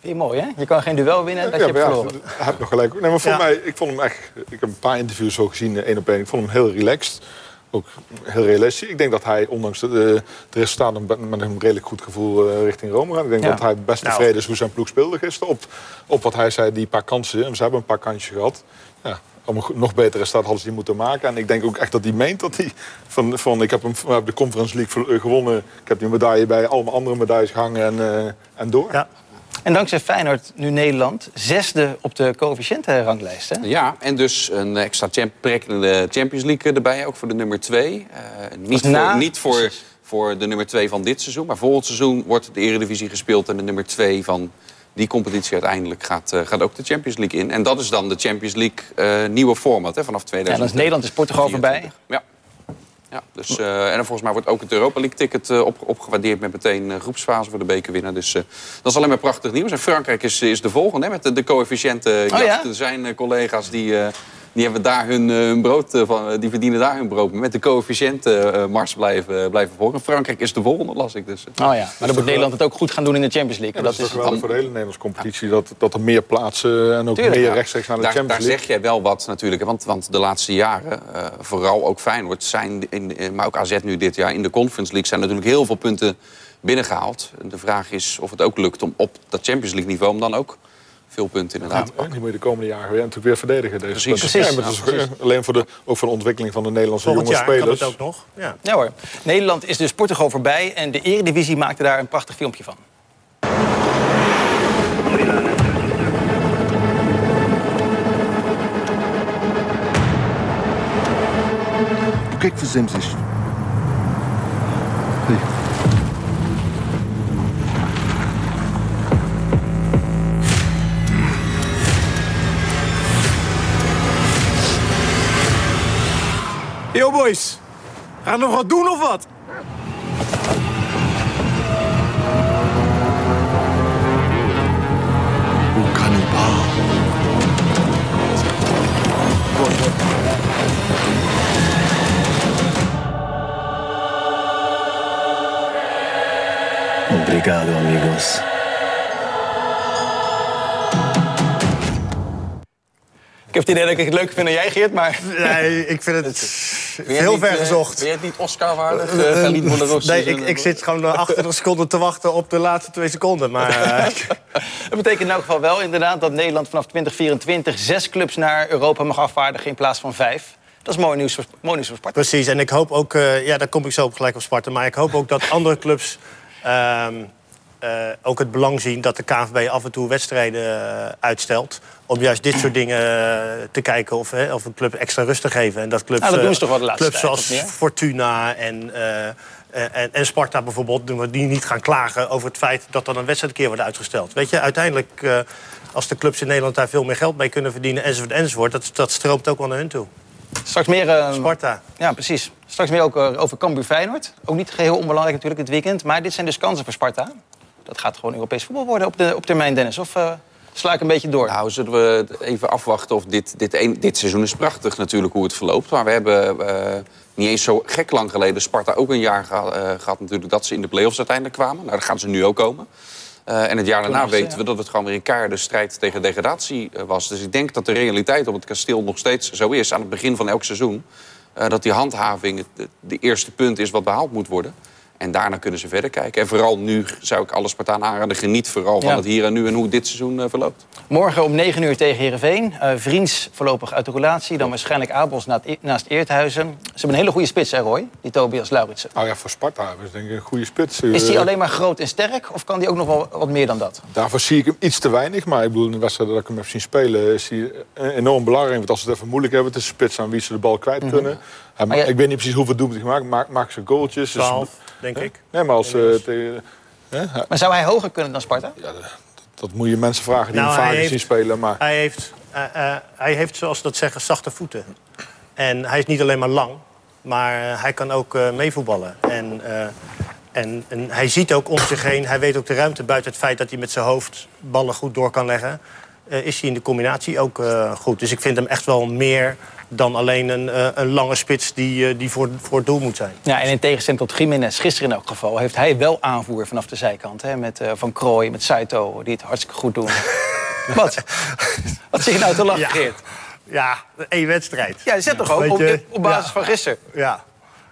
Vind je mooi, hè? Je kan geen duel winnen dat je hebt maar verloren. Hij heeft nog gelijk. Nee, maar voor Ja. mij, ik vond hem echt. Ik heb een paar interviews zo gezien, één op één. Ik vond hem heel relaxed. Ook heel realistisch. Ik denk dat hij, ondanks de, de, resultaten, met een redelijk goed gevoel eh, richting Rome gaat. Ik denk Ja. dat hij best Nou. tevreden is hoe zijn ploeg speelde gisteren. Op, op wat hij zei, die paar kansen. En ze hebben een paar kansjes gehad. Ja, om een nog betere start hadden ze die moeten maken. En ik denk ook echt dat hij meent dat hij... Van, van, ik heb hem we hebben de Conference League eh, gewonnen. Ik heb die medaille bij allemaal andere medailles gehangen en, eh, en door. Ja. En dankzij Feyenoord nu Nederland zesde op de coëfficiëntenranglijst. Hè? Ja, en dus een extra prikkelende Champions League erbij, ook voor de nummer 2. niet Dus na- voor, niet voor, voor de nummer 2 van dit seizoen, maar volgend seizoen wordt de Eredivisie gespeeld en de nummer 2 van die competitie uiteindelijk gaat, eh, gaat ook de Champions League in. En dat is dan de Champions League eh, nieuwe format hè, vanaf Ja, 2000. dan is Nederland is Portugal voorbij. Ja. Ja, dus, eh, en volgens mij wordt ook het Europa League ticket eh, op, opgewaardeerd met meteen eh, groepsfase voor de bekerwinnaar. Dus dat is alleen maar prachtig nieuws. En Frankrijk is, is de volgende hè, met de, de coëfficiënte Oh, ja? Er zijn collega's die, die hebben daar hun, eh, hun brood eh, van, eh, die verdienen daar hun brood. Met de coëfficiënte eh, mars blijven, blijven volgen. Frankrijk is de volgende, las ik dus. Oh ja, maar dan moet Nederland het ook goed gaan doen in de Champions League. Ja, dat, dat is toch wel voor de hele Nederlandse competitie. Dat, dat er meer plaatsen en ook Tuurlijk, meer ja. rechtstreeks naar de Daar, Champions daar League. zeg jij wel wat natuurlijk. Want, want de laatste jaren, eh, vooral ook Feyenoord, zijn in, maar ook AZ nu dit jaar in de Conference League, zijn natuurlijk heel veel punten binnengehaald. En De vraag is of het ook lukt om op dat Champions League niveau om dan ook veel punten inderdaad Ja, die moet je de komende jaren weer, natuurlijk weer verdedigen. Deze Precies. punten. Precies. Ja, maar dat is ook, alleen voor de, ook voor de ontwikkeling van de Nederlandse Volgend jonge spelers. het ook nog. Ja. Ja hoor. Nederland is dus Portugal voorbij en de Eredivisie maakte daar een prachtig filmpje van. O que é que fazemos isto? Yo boys, gaan we nog wat doen of wat? O canibal. Obrigado, amigos. Ik heb het idee dat ik het leuker vind dan jij, Geert, maar... Nee, ik vind het (laughs) heel ver eh, gezocht. Ben je het niet Oscar-waardig? eh, Boularus, Nee, eh, ik, ik zit gewoon eh, 28 seconden te wachten op de laatste twee seconden. Maar (laughs) eh, Dat betekent in elk geval wel inderdaad dat Nederland vanaf 2024 zes clubs naar Europa mag afvaardigen in plaats van vijf. Dat is mooi nieuws voor, mooi nieuws voor Sparta. Precies, en ik hoop ook, eh, ja, daar kom ik zo op gelijk op Sparta... maar ik hoop ook dat andere clubs ehm, eh, ook het belang zien... dat de KNVB af en toe wedstrijden eh, uitstelt... om juist dit soort dingen eh, te kijken of, hè, of een club extra rust te geven. En dat clubs, Nou, dat doen ze toch wel de laatste clubs zoals? Fortuna en, en, en Sparta bijvoorbeeld... die niet gaan klagen over het feit dat dan een wedstrijd een keer wordt uitgesteld. Weet je, uiteindelijk... als de clubs in Nederland daar veel meer geld mee kunnen verdienen, enzovoort, enzovoort, dat, dat stroomt ook wel naar hun toe. Straks meer... Sparta. Ja, precies. Straks meer ook over Cambuur Feyenoord. Ook niet geheel onbelangrijk natuurlijk het weekend. Maar dit zijn dus kansen voor Sparta. Dat gaat gewoon Europees voetbal worden op, de, op termijn, Dennis. Of eh, sla ik een beetje door? Nou, zullen we even afwachten of dit, dit, een, dit seizoen is prachtig natuurlijk hoe het verloopt. Maar we hebben eh, niet eens zo gek lang geleden Sparta ook een jaar eh, gehad natuurlijk dat ze in de play-offs uiteindelijk kwamen. Nou, daar gaan ze nu ook komen. En het jaar daarna weten ja. we dat het gewoon weer een keiharde strijd tegen degradatie was. Dus ik denk dat de realiteit op het kasteel nog steeds zo is aan het begin van elk seizoen. dat die handhaving het de eerste punt is wat behaald moet worden. En daarna kunnen ze verder kijken. En vooral nu zou ik alle Spartanen aanraden. Geniet vooral van Ja. het hier en nu en hoe dit seizoen eh, verloopt. Morgen om 9 uur tegen Heerenveen. Eh Vriends voorlopig uit de roulatie. Dan waarschijnlijk Abels na- naast Eerthuizen. Ze hebben een hele goede spits, hè Roy? Die Tobias Lauritsen. Nou ja, voor Sparta hebben ze denk ik een goede spits. Is die Eh, alleen maar groot en sterk? Of kan die ook nog wel wat meer dan dat? Daarvoor zie ik hem iets te weinig. Maar ik bedoel, in de wedstrijd dat ik hem heb zien spelen... is hij eh, enorm belangrijk. Want als ze het even moeilijk hebben... het is een spits aan wie ze de bal kwijt Mhm. kunnen. Hij ma- ja- Ik weet niet precies hoeveel doelpunten hij gemaakt maakt. Maakt ze goaltjes. dus- 12, denk Hè? ik. Nee, maar als... eh, hij- Maar zou hij hoger kunnen dan Sparta? dat moet je mensen vragen die Nou, hem vaker zien spelen. Maar Hij heeft, eh, eh, hij heeft, zoals ze dat zeggen, zachte voeten. En hij is niet alleen maar lang, maar eh, hij kan ook eh, meevoetballen. En, eh, en, en hij ziet ook om zich heen, hij weet ook de ruimte buiten het feit dat hij met zijn hoofd ballen goed door kan leggen. Eh, is hij in de combinatie ook eh, goed. Dus ik vind hem echt wel meer dan alleen een, eh, een lange spits die, die voor, voor het doel moet zijn. Ja, en in tegenstelling tot Jiménez, gisteren in elk geval... heeft hij wel aanvoer vanaf de zijkant. Hè, met Van Krooij, met Saito, die het hartstikke goed doen. (laughs) Wat? Wat zie je nou te lachen, Ja. Geert? Ja, één wedstrijd. Ja, zet toch ook op, basis ja. van gisteren? Ja.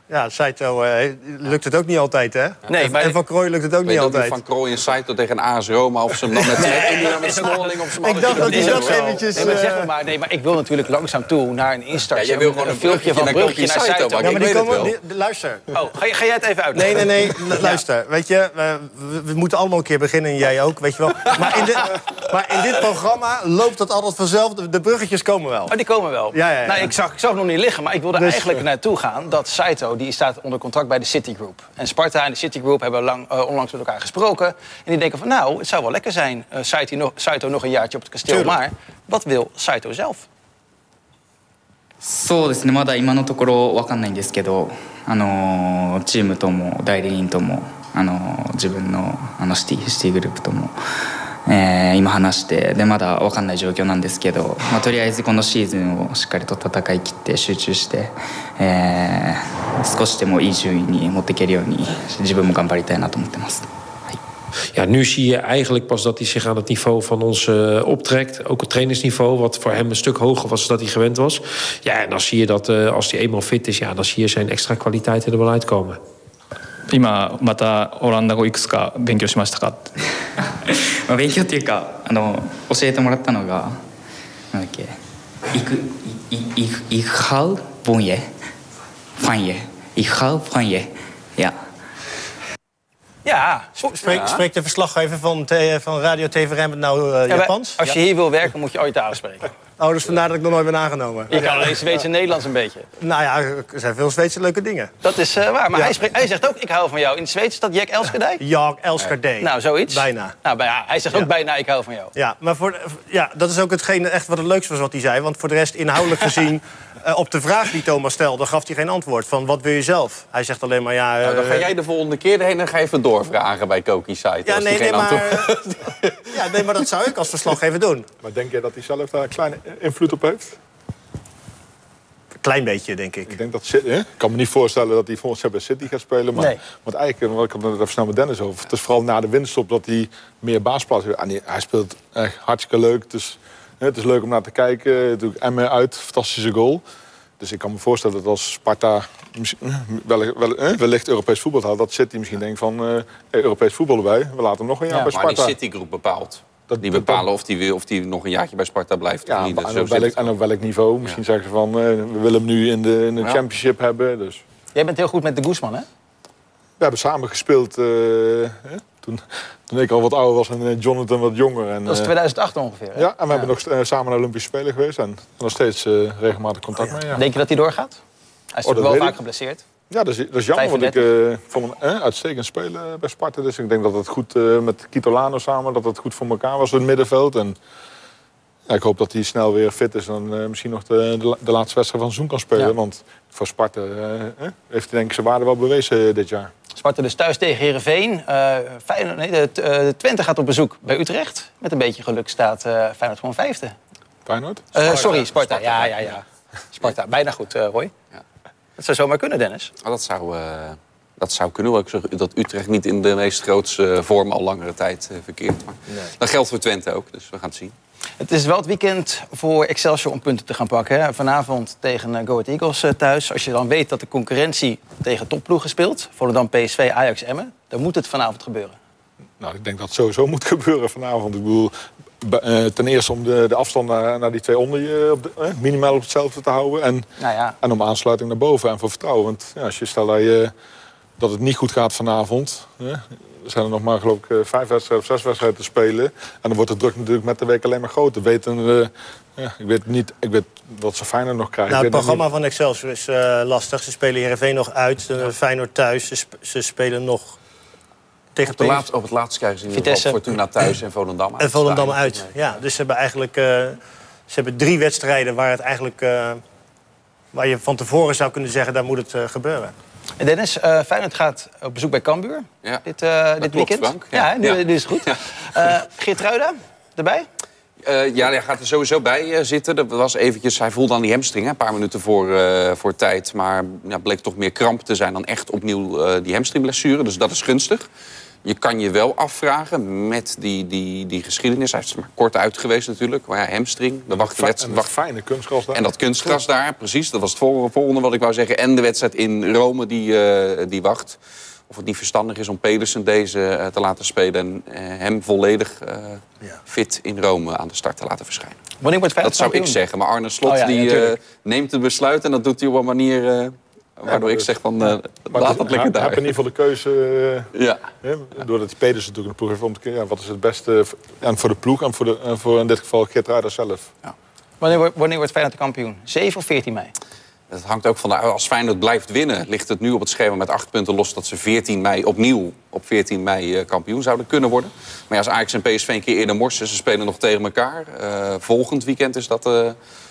Ja, Saito eh, lukt het ook niet altijd, hè? Nee, En- maar- en Van Krooi lukt het ook niet altijd. Van Krooij en Saito tegen AS Roma... of ze hem dan (laughs) met, met Smalling zijn Ik dacht dat hij dat zo. eventjes... Nee, maar, zeg eh, maar, maar, nee, maar ik wil natuurlijk langzaam toe naar een instart. Ja, jij wil gewoon een filmpje van Brugge naar Saito. Ja, maar die weet het komen... die- luister. Oh, ga, je- ga jij het even uit? Nee, nee, nee. (laughs) Luister. Weet je, we, moeten allemaal een keer beginnen. En jij ook, weet je wel. Maar in, dit, (laughs) maar in dit programma loopt dat altijd vanzelf. De, bruggetjes komen wel. Oh, die komen wel. Ja, ja, ja. Nou, ik, zag, ik zag het nog niet liggen, maar ik wilde Dus, eigenlijk naartoe gaan dat Saito die staat onder contract bij de Citigroup. En Sparta en de Citigroup hebben lang, eh, onlangs met elkaar gesproken. En die denken van nou, het zou wel lekker zijn, eh, Saito, nog, Saito nog een jaartje op het kasteel. Maar wat wil Saito zelf? そうですねまだ今のところ分かんないんですけどあのチームとも代理人ともあの自分のあのシティシティグループともえー今話してでまだ分かんない状況なんですけど、まあ、とりあえずこのシーズンをしっかりと戦い切って集中して、えー少しでもいい順位に持っていけるように自分も頑張りたいなと思ってます。 Ja, nu zie je eigenlijk pas dat hij zich aan het niveau van ons eh, optrekt. Ook het trainingsniveau, wat voor hem een stuk hoger was dan hij gewend was. Ja, en dan zie je dat eh, als hij eenmaal fit is, ja, dan zie je zijn extra kwaliteiten er wel uitkomen. 今またオランダ語いくつか勉強しましたかまあ勉強っていうかあの教えてもらったのがなんだっけイクイイイイクハウボンイェファンイェイクハウファンイェいや (laughs) Ja, Spreek, spreekt de verslaggever van, T- van Radio TVRM het nou eh, Ja, maar Japans? Als je hier wil werken, moet je ooit taal spreken. (laughs) Oh, dus vandaar dat ik nog nooit ben aangenomen. Je kan alleen Zweeds en Nederlands een beetje. Nou ja, er zijn veel Zweedse leuke dingen. Dat is eh, waar. Maar Ja. hij, spreekt, hij zegt ook, ik hou van jou. In het Zweeds is dat Jack Elskerdij? Jaak Elskerdij. Nou, zoiets. Bijna. Nou, bij- ja, hij zegt ook Ja. bijna, ik hou van jou. Ja, maar voor, ja, dat is ook hetgene echt wat het leukste was wat hij zei. Want voor de rest, inhoudelijk (laughs) gezien, eh, op de vraag die Thomas stelde... gaf hij geen antwoord van wat wil je zelf? Hij zegt alleen maar ja... Nou, dan eh, ga jij de volgende keer heen en ga even doorvragen bij Koki Saito. Ja, als nee, nee, geen maar, antwoord- ja, nee, maar dat zou ik als verslaggever doen. Maar denk je dat hij zelf daar een kleine invloed op heeft? Klein beetje, denk ik. Ik denk dat City, hè? Ik kan me niet voorstellen dat hij volgens bij City gaat spelen. Maar, Nee. Want eigenlijk, wat ik had het even snel met Dennis over. Het is vooral na de winststop dat hij meer baasplaats heeft. En hij, hij speelt echt hartstikke leuk. Dus, hè, het is leuk om naar te kijken. Natuurlijk Emmen uit, fantastische goal. Dus ik kan me voorstellen dat als Sparta wellicht, wel- hè, wellicht Europees voetbal haalt... dat City misschien denkt van eh, Europees voetbal erbij. We laten hem nog een jaar bij maar die Sparta. Citygroep bepaalt dat, Die bepalen of die, weer- of die nog een jaartje bij Sparta blijft Ja, of niet. en Zo op, zit welk, en op welk niveau. Misschien zeggen ze van, eh, we willen hem nu in de, in de Ja. championship hebben. Dus. Jij bent heel goed met de Guzman, hè? We hebben samen gespeeld eh, hè, toen, toen ik al wat ouder was en eh, Jonathan wat jonger. En, Dat is eh, 2008 ongeveer. hè? ja, en we hebben nog samen naar Olympische Spelen geweest en nog steeds eh, regelmatig contact mee. Ja. Denk je dat hij doorgaat? Hij is Oh, wel vaak ik. geblesseerd. Ja, dat is, dat is jammer, want ik 35. eh, vond hem eh, uitstekend spelen bij Sparta. Dus ik denk dat het goed eh, met Kitolano samen, dat het goed voor elkaar was in het middenveld. En ja, ik hoop dat hij snel weer fit is en eh, misschien nog de, de, la- de laatste wedstrijd van seizoen kan spelen. Ja. Want voor Sparta eh, heeft hij denk ik zijn waarde wel bewezen dit jaar. Sparta dus thuis tegen Heerenveen. Eh Feyenoord, nee, de, eh, de Twente gaat op bezoek bij Utrecht. Met een beetje geluk staat eh Feyenoord gewoon vijfde. Feyenoord? Eh, sorry, Sparta. Ja, ja, ja. Sparta, bijna goed, eh, Roy. Dat zou zomaar kunnen, Dennis. Oh, dat, zou, eh, dat zou kunnen. hoor. Ik zeg dat Utrecht niet in de meest grootste eh, vorm al langere tijd eh, verkeert. Maar dat geldt voor Twente ook, dus we gaan het zien. Het is wel het weekend voor Excelsior om punten te gaan pakken. Hè. Vanavond tegen eh, Go Ahead Eagles thuis. Als je dan weet dat de concurrentie tegen topploegen speelt... Volendam, PSV, Ajax, Emmen... dan moet het vanavond gebeuren. Nou, ik denk dat het sowieso moet gebeuren vanavond. Ik bedoel, be- ten eerste om de, de afstand naar, naar die twee onder je op de, eh, minimaal op hetzelfde te houden. En, Nou ja, en om aansluiting naar boven en voor vertrouwen. Want ja, als je stelt dat, je, dat het niet goed gaat vanavond. Hè, er zijn er nog maar geloof ik eh, vijf wedstrijden of zes wedstrijden te spelen. En dan wordt de druk natuurlijk met de week alleen maar groter. Weten, we, ja, ik weet niet ik weet wat ze Feyenoord nog krijgen. Nou, het programma van Excelsior is eh, lastig. Ze spelen Heerenveen nog uit, eh, Feyenoord thuis. Ze, sp- ze spelen nog tegen Op, de laatste, op het laatste krijgen ze in ieder geval Fortuna thuis en Volendam uit. En Volendam uit. Ja, dus ze hebben eigenlijk eh, ze hebben drie wedstrijden waar het eigenlijk. eh, waar je van tevoren zou kunnen zeggen, daar moet het eh, gebeuren. En Dennis, eh Feyenoord gaat op bezoek bij Cambuur Ja. dit, eh, dit klopt, weekend. Frank. Ja, Ja. nu, Ja. nu is het goed. Eh Geert Ruida, erbij? Eh, ja, hij gaat er sowieso bij zitten. Dat was eventjes, hij voelde aan die hamstring, hè, een paar minuten voor, eh, voor tijd. Maar ja, bleek toch meer kramp te zijn dan echt opnieuw eh, die hamstringblessure. Dus dat is gunstig. Je kan je wel afvragen met die, die, die geschiedenis. Hij is er maar kort uit geweest natuurlijk. Maar ja, hamstring, de wacht, de en dat wacht, fijne kunstgras daar. en dat kunstgras daar, precies. Dat was het volgende, volgende wat ik wou zeggen. En de wedstrijd in Rome die, eh, die wacht. Of het niet verstandig is om Pedersen deze eh, te laten spelen... en eh, hem volledig eh, fit in Rome aan de start te laten verschijnen. Wanneer wordt Dat zou ik zeggen. Maar Arne Slot Oh ja, die, ja, eh, neemt het besluit... en dat doet hij op een manier eh, waardoor ik zeg van... eh, Maar laat dat lekker hij- hij daar. heeft in ieder geval de keuze. eh, Ja. hè, doordat die Pedersen natuurlijk een ploeg heeft om te kijken. Ja, wat is het beste v- en voor de ploeg en voor, de, en voor in dit geval Geert Ruida zelf. Wanneer, wordt- wanneer wordt Feyenoord kampioen? 7 of 14 mei? Dat hangt ook van de, als Feyenoord blijft winnen, ligt het nu op het schema met acht punten los dat ze 14 mei opnieuw op 14 mei eh, kampioen zouden kunnen worden. Maar ja, als Ajax en PSV een keer eerder morsen, ze spelen nog tegen elkaar. Eh, volgend weekend is dat eh,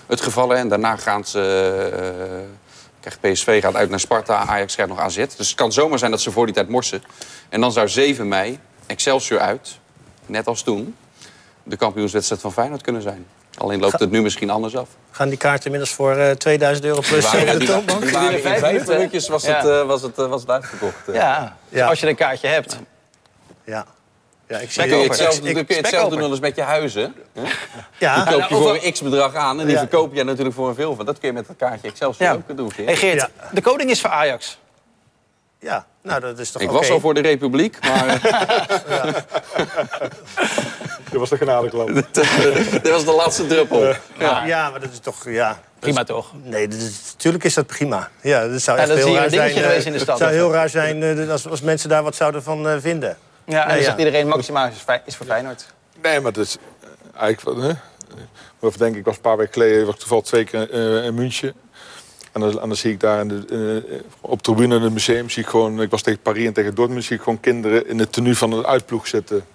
het geval. hè. En daarna gaan ze. eh, krijgt PSV gaat uit naar Sparta, Ajax krijgt nog AZ. Dus het kan zomaar zijn dat ze voor die tijd morsen. En dan zou 7 mei Excelsior uit, net als toen, de kampioenswedstrijd van Feyenoord kunnen zijn. Alleen loopt het nu misschien anders af. Gaan die kaarten inmiddels voor eh, 2000 euro plus waren, de die, toonbank? die waren in vijf minuutjes was, het, Ja. eh, was, het, eh, was het uitverkocht. eh. Ja, dus als je een kaartje hebt. Ja. Ja, ik zie kun je het. hetzelfde, Ik- dan kun je hetzelfde doen als met je huizen. hè? Ja. Die koop je nou, voor een x-bedrag aan en die Ja. verkoop je natuurlijk voor een veel van. Dat kun je met een kaartje Excelsior Ja. ook doen. Geert. Hey Geert, Ja. de koning is voor Ajax. Ja, nou dat is toch Ik was al voor de Republiek, maar (laughs) Dat was de genadeklap. (laughs) dit was de laatste druppel. Ja. ja, maar dat is toch... Ja. Prima toch? Nee, dat is, natuurlijk is dat prima. Ja, dat zou Ja, echt dat is heel raar zijn. eh, geweest in de stad, Het zou heel raar zijn eh, als, als mensen daar wat zouden van eh, vinden. Ja, en dan ja. zegt iedereen Maxima is, is voor Feyenoord. Nee, maar het is eh, eigenlijk... Hè? Of denk ik, was een paar weken geleden was toevallig twee keer eh, in München. En dan, en dan zie ik daar in de, eh, op tribune in het museum... Zie ik, gewoon, ik was tegen Paris en tegen Dortmund... zie ik gewoon kinderen in het tenue van een uitploeg zitten.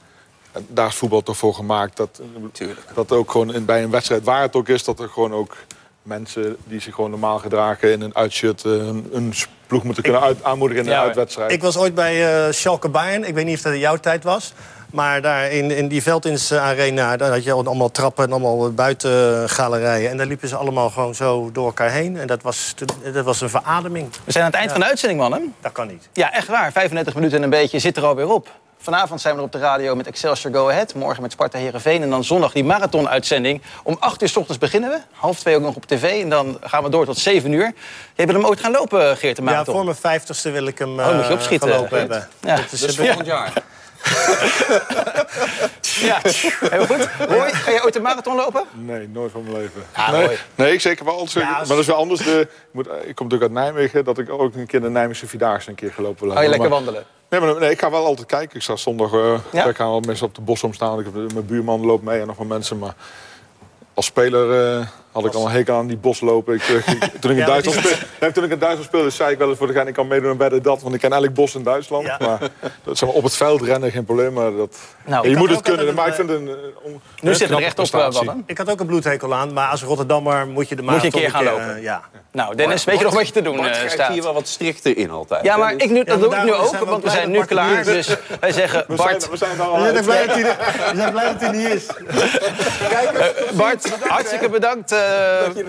En daar is voetbal toch voor gemaakt. Dat, Tuurlijk. dat ook gewoon in, bij een wedstrijd, waar het ook is... dat er gewoon ook mensen die zich gewoon normaal gedragen... in een uitshirt eh, een, een ploeg moeten kunnen uit, aanmoedigen in Ja, een uitwedstrijd. Ik was ooit bij eh Schalke Bayern. Ik weet niet of dat in jouw tijd was. Maar daar in, in die Veldins Arena, daar had je allemaal trappen en allemaal buitengalerijen. En daar liepen ze allemaal gewoon zo door elkaar heen. En dat was, dat was een verademing. We zijn aan het eind van de uitzending, mannen. Dat kan niet. Ja, echt waar. 35 minuten en een beetje zit er alweer op. Vanavond zijn we er op de radio met Excelsior Go Ahead. Morgen met Sparta Heerenveen. En dan zondag die marathon-uitzending. Om 8 uur s ochtends beginnen we. Half twee ook nog op tv. En dan gaan we door tot 7 uur. Jij wil hem ooit gaan lopen, Geert, de Ja, marathon? voor mijn vijftigste wil ik hem Oh, moet je eh, opschieten, gelopen Geert. hebben. Ja. Dat is, Dus eh, volgend jaar. (laughs) ja, heel goed. Roy, ga je ooit een marathon lopen? Nee, nooit van mijn leven. Ja, nee, nee, ik zeker wel. Zeker. Ja, maar dat is wel anders. De, ik, moet, ik kom natuurlijk uit Nijmegen, dat ik ook een keer de Nijmeegse Vierdaagse een keer gelopen wil Ga je lekker Maar- wandelen? Nee, maar nee, ik ga wel altijd kijken. Ik sta zondag, eh Ja? ik ga al mensen op de bosom staan. Ik mijn buurman loopt mee en nog wat mensen. Maar als speler eh, had ik al een hekel aan die bos lopen. Ik, eh, ik- (laughs) toen, ik in Ja, Duitsland speelde, toen ik in Duitsland speelde, zei ik wel eens voor de gein, ik kan meedoen bij de dat. Want ik ken eigenlijk bos in Duitsland. Maar dat, zeg maar, op het veld rennen geen probleem. Maar dat, Nou, je moet het kunnen. Maar ik een, vind het een, eh, Nu een zit er recht op, eh. Wallen. Ik had ook een bloedhekel aan, maar als Rotterdammer moet je de Moet je een keer gaan lopen. eh, ja. Nou, Dennis, weet je nog wat je te doen Bart eh, grijpt staat? hier wel wat strikter in altijd. Ja, maar Dus- ik nu, dat doe ik nu ook, want we zijn nu klaar. Dus (laughs) wij zeggen, Bart, we zijn blij dat hij er- we zijn blij dat hij niet is. (laughs) eh, Bart, hartstikke bedankt eh,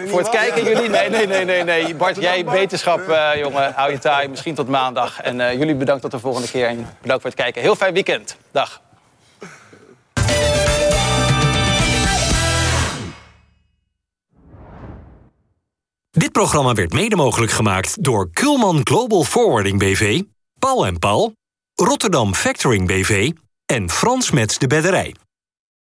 voor het kijken. Jullie, nee, nee, nee, nee, nee. Bart, jij beterschap, eh, jongen. Hou je taai. Misschien tot maandag. En eh, jullie bedankt tot de volgende keer. En bedankt voor het kijken. Heel fijn weekend. Dag. Dit programma werd mede mogelijk gemaakt door Kulman Global Forwarding BV, Paul en Paul, Rotterdam Factoring BV en Frans Mets de Bedderij.